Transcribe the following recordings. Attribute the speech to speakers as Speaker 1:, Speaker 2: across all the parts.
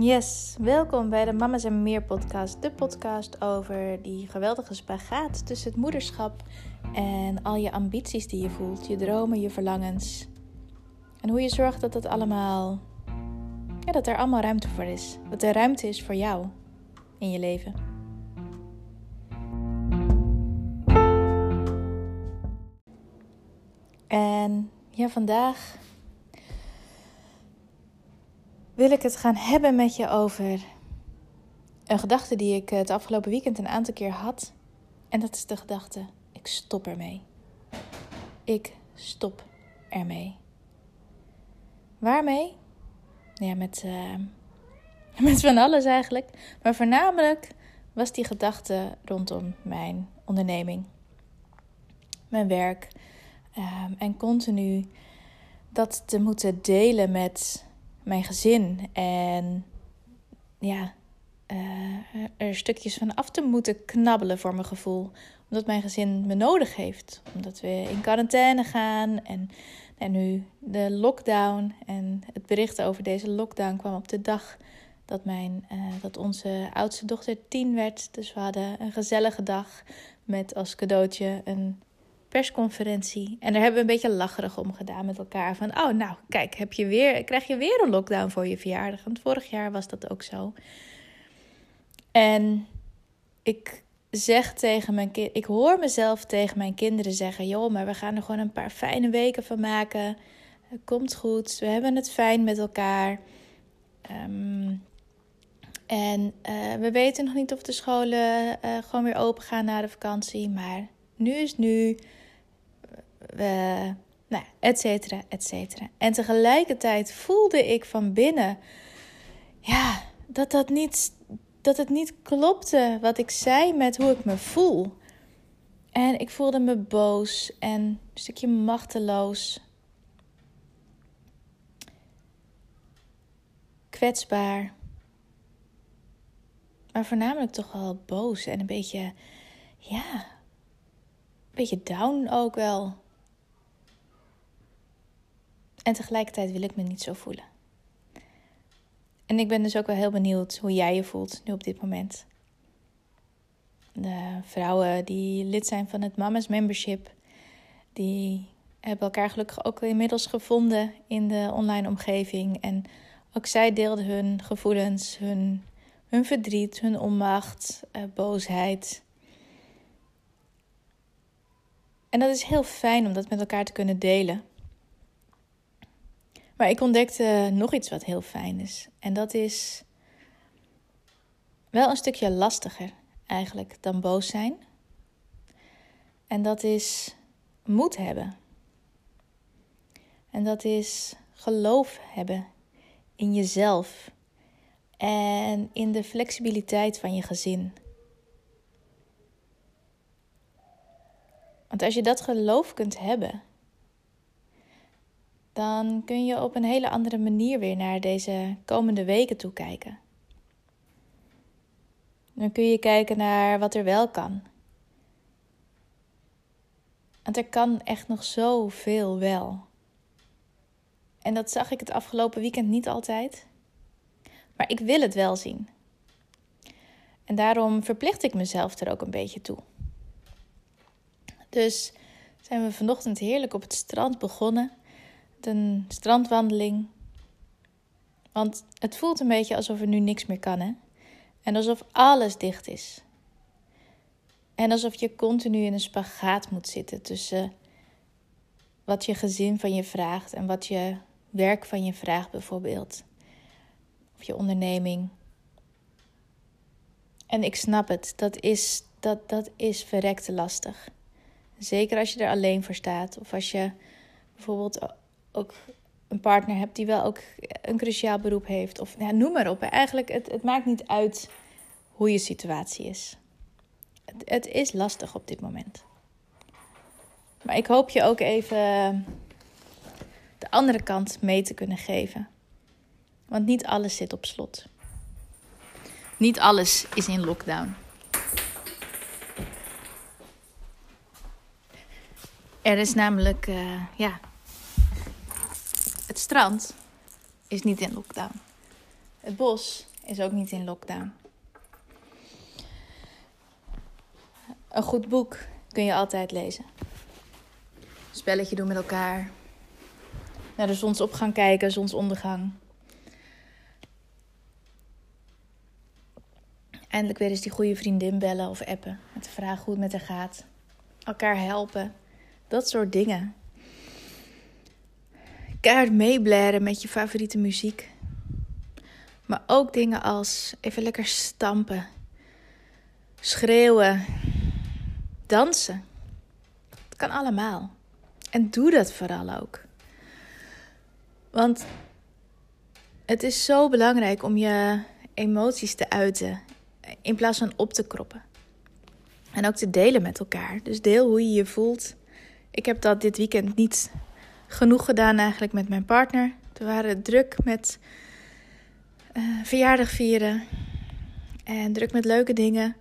Speaker 1: Yes, welkom bij de Mama's en Meer podcast. De podcast over die geweldige spagaat tussen het moederschap en al je ambities die je voelt, je dromen, je verlangens. En hoe je zorgt dat het allemaal, ja, dat er allemaal ruimte voor is. Dat er ruimte is voor jou in je leven. En ja, vandaag wil ik het gaan hebben met je over een gedachte die ik het afgelopen weekend een aantal keer had. En dat is de gedachte: ik stop ermee. Ik stop ermee. Waarmee? Ja, met, uh, met van alles eigenlijk. Maar voornamelijk was die gedachte rondom mijn onderneming, mijn werk. Um, en continu dat te moeten delen met mijn gezin. En ja, uh, er stukjes van af te moeten knabbelen voor mijn gevoel. Omdat mijn gezin me nodig heeft. Omdat we in quarantaine gaan. En, en nu de lockdown. En het bericht over deze lockdown kwam op de dag dat, mijn, uh, dat onze oudste dochter tien werd. Dus we hadden een gezellige dag met als cadeautje een persconferentie. En daar hebben we een beetje lacherig om gedaan met elkaar. Van, oh nou, kijk, heb je weer, krijg je weer een lockdown voor je verjaardag? Want vorig jaar was dat ook zo. En ik zeg tegen mijn kind, ik hoor mezelf tegen mijn kinderen zeggen: joh, maar we gaan er gewoon een paar fijne weken van maken. Het komt goed, we hebben het fijn met elkaar. Um, en uh, we weten nog niet of de scholen uh, gewoon weer open gaan na de vakantie. Maar nu is nu uh, nou, et cetera, et cetera. En tegelijkertijd voelde ik van binnen, ja, dat, dat, niet, dat het niet klopte wat ik zei met hoe ik me voel. En ik voelde me boos en een stukje machteloos. Kwetsbaar. Maar voornamelijk toch wel boos en een beetje, ja, een beetje down ook wel. En tegelijkertijd wil ik me niet zo voelen. En ik ben dus ook wel heel benieuwd hoe jij je voelt nu op dit moment. De vrouwen die lid zijn van het Mama's Membership, die hebben elkaar gelukkig ook inmiddels gevonden in de online omgeving. En ook zij deelden hun gevoelens, hun, hun verdriet, hun onmacht, uh, boosheid. En dat is heel fijn om dat met elkaar te kunnen delen. Maar ik ontdekte nog iets wat heel fijn is. En dat is wel een stukje lastiger eigenlijk dan boos zijn. En dat is moed hebben. En dat is geloof hebben in jezelf en in de flexibiliteit van je gezin. Want als je dat geloof kunt hebben, dan kun je op een hele andere manier weer naar deze komende weken toe kijken. Dan kun je kijken naar wat er wel kan. Want er kan echt nog zoveel wel. En dat zag ik het afgelopen weekend niet altijd. Maar ik wil het wel zien. En daarom verplicht ik mezelf er ook een beetje toe. Dus zijn we vanochtend heerlijk op het strand begonnen een strandwandeling. Want het voelt een beetje alsof er nu niks meer kan, hè? En alsof alles dicht is. En alsof je continu in een spagaat moet zitten tussen wat je gezin van je vraagt en wat je werk van je vraagt, bijvoorbeeld. Of je onderneming. En ik snap het, dat is, dat, dat is verrekte lastig. Zeker als je er alleen voor staat. Of als je bijvoorbeeld ook een partner hebt die wel ook een cruciaal beroep heeft. Of ja, noem maar op. Eigenlijk, het, het maakt niet uit hoe je situatie is. Het, het is lastig op dit moment. Maar ik hoop je ook even de andere kant mee te kunnen geven. Want niet alles zit op slot. Niet alles is in lockdown. Er is namelijk, uh, ja, strand is niet in lockdown. Het bos is ook niet in lockdown. Een goed boek kun je altijd lezen. Spelletje doen met elkaar. Naar de zonsopgang kijken, zonsondergang. Eindelijk weer eens die goede vriendin bellen of appen. Met de vraag hoe het met haar gaat. Elkaar helpen. Dat soort dingen. Keihard meeblaren met je favoriete muziek. Maar ook dingen als even lekker stampen. Schreeuwen. Dansen. Het kan allemaal. En doe dat vooral ook. Want het is zo belangrijk om je emoties te uiten in plaats van op te kroppen. En ook te delen met elkaar. Dus deel hoe je je voelt. Ik heb dat dit weekend niet genoeg gedaan eigenlijk met mijn partner. We waren druk met uh, verjaardag vieren. En druk met leuke dingen.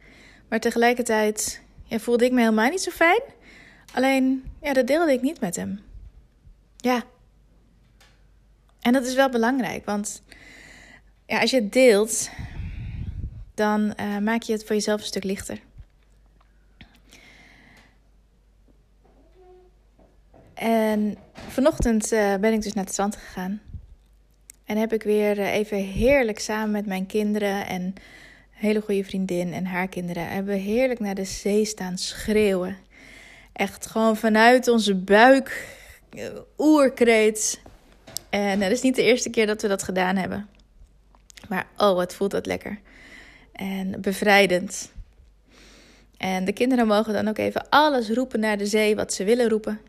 Speaker 1: Maar tegelijkertijd ja, voelde ik me helemaal niet zo fijn. Alleen, ja, dat deelde ik niet met hem. Ja. En dat is wel belangrijk, want ja, als je het deelt, dan uh, maak je het voor jezelf een stuk lichter. En vanochtend uh, ben ik dus naar het strand gegaan. En heb ik weer uh, even heerlijk samen met mijn kinderen en een hele goede vriendin en haar kinderen... hebben we heerlijk naar de zee staan schreeuwen. Echt gewoon vanuit onze buik, oerkreet. En dat is niet de eerste keer dat we dat gedaan hebben. Maar oh, wat voelt dat lekker en bevrijdend. En de kinderen mogen dan ook even alles roepen naar de zee wat ze willen roepen.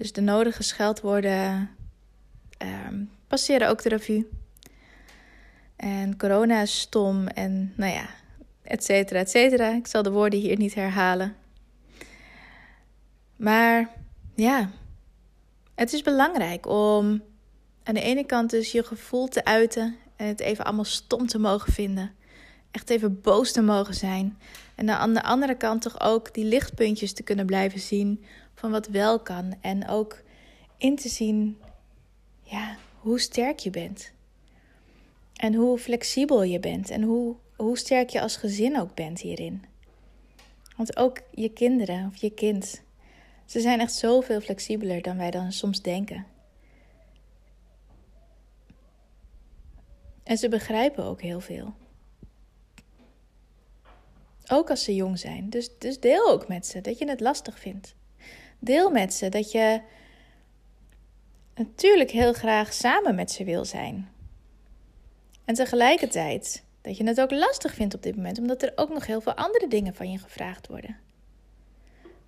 Speaker 1: Dus de nodige scheldwoorden um, passeren ook de revue. En corona is stom en nou ja, et cetera, et cetera. Ik zal de woorden hier niet herhalen. Maar ja, het is belangrijk om aan de ene kant dus je gevoel te uiten en het even allemaal stom te mogen vinden echt even boos te mogen zijn. En aan de andere kant toch ook die lichtpuntjes te kunnen blijven zien van wat wel kan. En ook in te zien ja, hoe sterk je bent. En hoe flexibel je bent. En hoe, hoe sterk je als gezin ook bent hierin. Want ook je kinderen of je kind, ze zijn echt zoveel flexibeler dan wij dan soms denken. En ze begrijpen ook heel veel. Ook als ze jong zijn. Dus, dus deel ook met ze dat je het lastig vindt. Deel met ze dat je natuurlijk heel graag samen met ze wil zijn. En tegelijkertijd dat je het ook lastig vindt op dit moment, omdat er ook nog heel veel andere dingen van je gevraagd worden.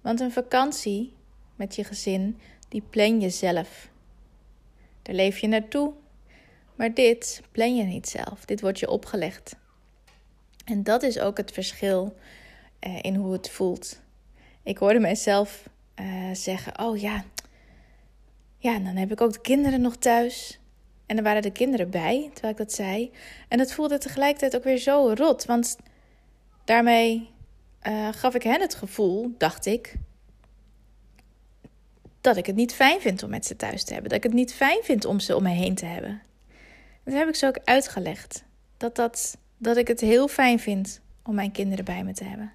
Speaker 1: Want een vakantie met je gezin, die plan je zelf. Daar leef je naartoe. Maar dit plan je niet zelf. Dit wordt je opgelegd. En dat is ook het verschil uh, in hoe het voelt. Ik hoorde mijzelf uh, zeggen: Oh ja, ja, dan heb ik ook de kinderen nog thuis. En er waren de kinderen bij terwijl ik dat zei. En het voelde tegelijkertijd ook weer zo rot. Want daarmee uh, gaf ik hen het gevoel, dacht ik, dat ik het niet fijn vind om met ze thuis te hebben. Dat ik het niet fijn vind om ze om me heen te hebben. Dat heb ik ze ook uitgelegd. Dat dat dat ik het heel fijn vind om mijn kinderen bij me te hebben.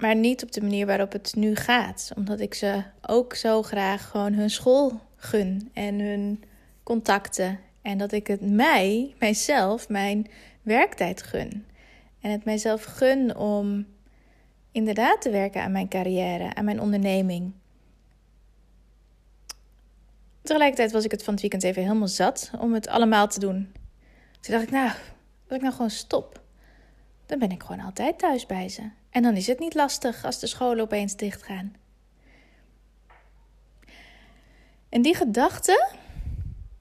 Speaker 1: Maar niet op de manier waarop het nu gaat. Omdat ik ze ook zo graag gewoon hun school gun en hun contacten. En dat ik het mij, mijzelf, mijn werktijd gun. En het mijzelf gun om inderdaad te werken aan mijn carrière, aan mijn onderneming. Tegelijkertijd was ik het van het weekend even helemaal zat om het allemaal te doen. Toen dacht ik, nou, als ik nou gewoon stop, dan ben ik gewoon altijd thuis bij ze. En dan is het niet lastig als de scholen opeens dichtgaan. En die gedachte,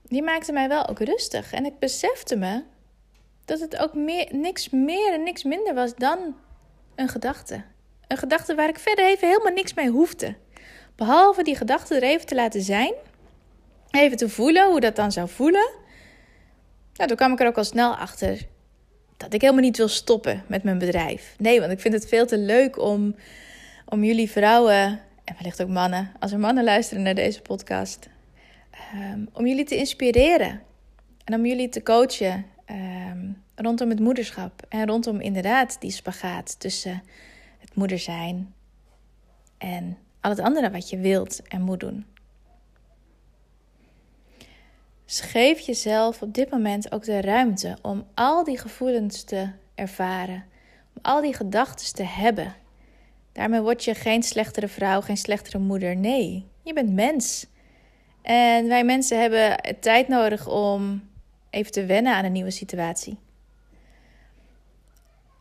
Speaker 1: die maakte mij wel ook rustig. En ik besefte me dat het ook meer, niks meer en niks minder was dan een gedachte. Een gedachte waar ik verder even helemaal niks mee hoefde. Behalve die gedachte er even te laten zijn. Even te voelen hoe dat dan zou voelen. Nou, toen kwam ik er ook al snel achter dat ik helemaal niet wil stoppen met mijn bedrijf. Nee, want ik vind het veel te leuk om, om jullie vrouwen, en wellicht ook mannen, als er mannen luisteren naar deze podcast, um, om jullie te inspireren. En om jullie te coachen ehm, rondom het moederschap en rondom inderdaad die spagaat tussen het moeder zijn en al het andere wat je wilt en moet doen. Dus geef jezelf op dit moment ook de ruimte om al die gevoelens te ervaren, om al die gedachten te hebben. Daarmee word je geen slechtere vrouw, geen slechtere moeder. Nee, je bent mens. En wij mensen hebben tijd nodig om even te wennen aan een nieuwe situatie.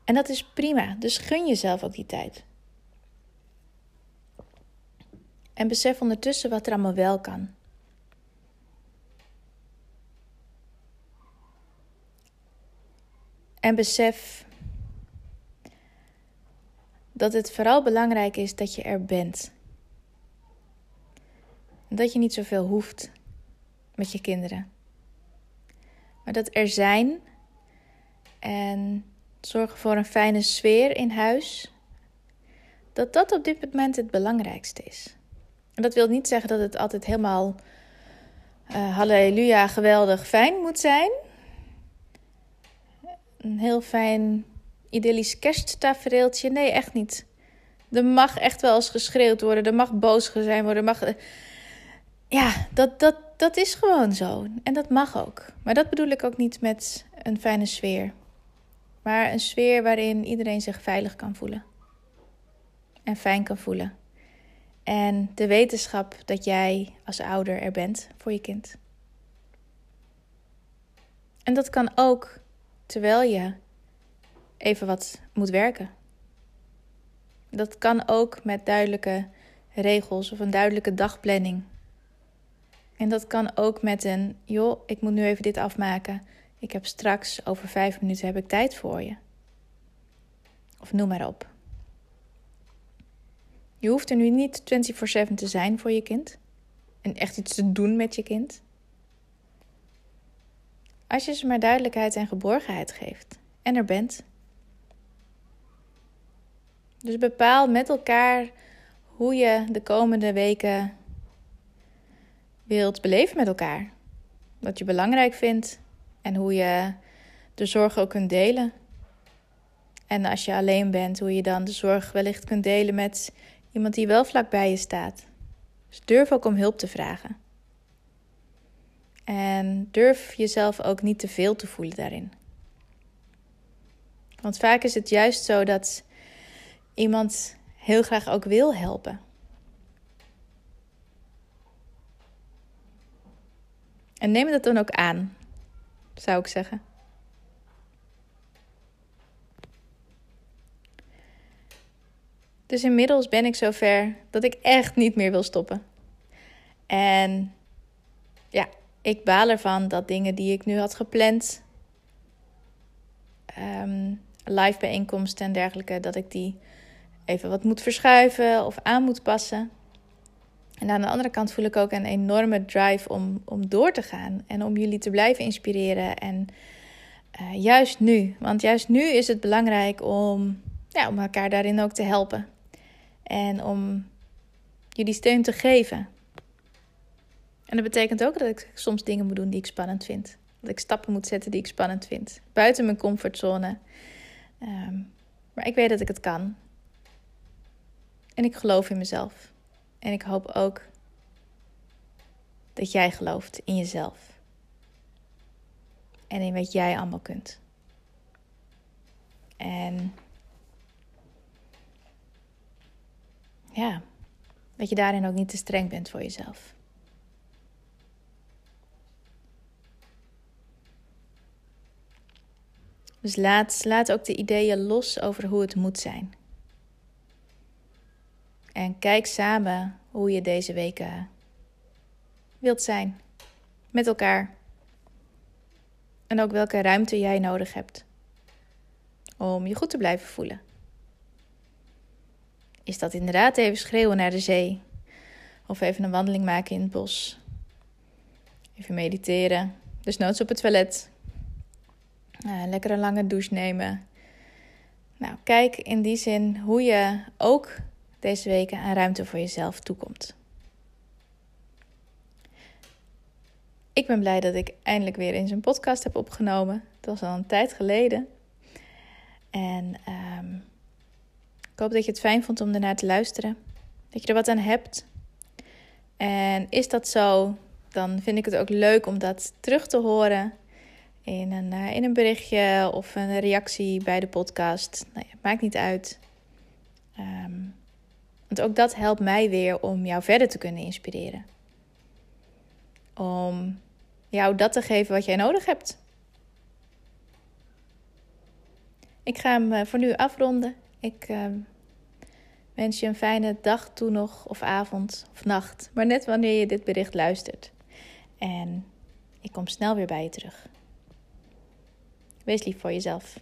Speaker 1: En dat is prima, dus gun jezelf ook die tijd. En besef ondertussen wat er allemaal wel kan. En besef dat het vooral belangrijk is dat je er bent. Dat je niet zoveel hoeft met je kinderen. Maar dat er zijn en zorgen voor een fijne sfeer in huis, dat dat op dit moment het belangrijkste is. En dat wil niet zeggen dat het altijd helemaal uh, halleluja geweldig fijn moet zijn. Een heel fijn idyllisch kersttafereeltje. Nee, echt niet. Er mag echt wel eens geschreeuwd worden. Er mag boos zijn worden. Mag... Eh, ja, dat, dat, dat is gewoon zo. En dat mag ook. Maar dat bedoel ik ook niet met een fijne sfeer. Maar een sfeer waarin iedereen zich veilig kan voelen. En fijn kan voelen. En de wetenschap dat jij als ouder er bent voor je kind. En dat kan ook terwijl je even wat moet werken. Dat kan ook met duidelijke regels of een duidelijke dagplanning. En dat kan ook met een, joh, ik moet nu even dit afmaken. Ik heb straks, over vijf minuten, heb ik tijd voor je. Of noem maar op. Je hoeft er nu niet 24/7 te zijn voor je kind. En echt iets te doen met je kind. Als je ze maar duidelijkheid en geborgenheid geeft. En er bent. Dus bepaal met elkaar hoe je de komende weken wilt beleven met elkaar. Wat je belangrijk vindt en hoe je de zorg ook kunt delen. En als je alleen bent, hoe je dan de zorg wellicht kunt delen met iemand die wel vlak bij je staat. Dus durf ook om hulp te vragen. En durf jezelf ook niet te veel te voelen daarin. Want vaak is het juist zo dat iemand heel graag ook wil helpen. En neem dat dan ook aan, zou ik zeggen. Dus inmiddels ben ik zover dat ik echt niet meer wil stoppen. En ja, ik baal ervan dat dingen die ik nu had gepland, um, live bijeenkomsten en dergelijke, dat ik die even wat moet verschuiven of aan moet passen. En aan de andere kant voel ik ook een enorme drive om, om door te gaan en om jullie te blijven inspireren. En uh, juist nu, want juist nu is het belangrijk om, ja, om elkaar daarin ook te helpen. En om jullie steun te geven. En dat betekent ook dat ik soms dingen moet doen die ik spannend vind. Dat ik stappen moet zetten die ik spannend vind. Buiten mijn comfortzone. Um, maar ik weet dat ik het kan. En ik geloof in mezelf. En ik hoop ook dat jij gelooft in jezelf. En in wat jij allemaal kunt. En ja, dat je daarin ook niet te streng bent voor jezelf. Dus laat, laat ook de ideeën los over hoe het moet zijn. En kijk samen hoe je deze weken wilt zijn. Met elkaar. En ook welke ruimte jij nodig hebt. Om je goed te blijven voelen. Is dat inderdaad even schreeuwen naar de zee? Of even een wandeling maken in het bos? Even mediteren. Dus noods op het toilet. Uh, lekker een lange douche nemen. Nou, kijk in die zin hoe je ook deze weken aan ruimte voor jezelf toekomt. Ik ben blij dat ik eindelijk weer in zijn podcast heb opgenomen. Het was al een tijd geleden. En um, ik hoop dat je het fijn vond om ernaar te luisteren. Dat je er wat aan hebt. En is dat zo, dan vind ik het ook leuk om dat terug te horen in een, uh, in een berichtje of een reactie bij de podcast. Nou ja, maakt niet uit. Um, want ook dat helpt mij weer om jou verder te kunnen inspireren. Om jou dat te geven wat jij nodig hebt. Ik ga hem eh, voor nu afronden. Ik uh, wens je een fijne dag toe nog, of avond of nacht. Maar net wanneer je dit bericht luistert. En ik kom snel weer bij je terug. Wees lief voor jezelf.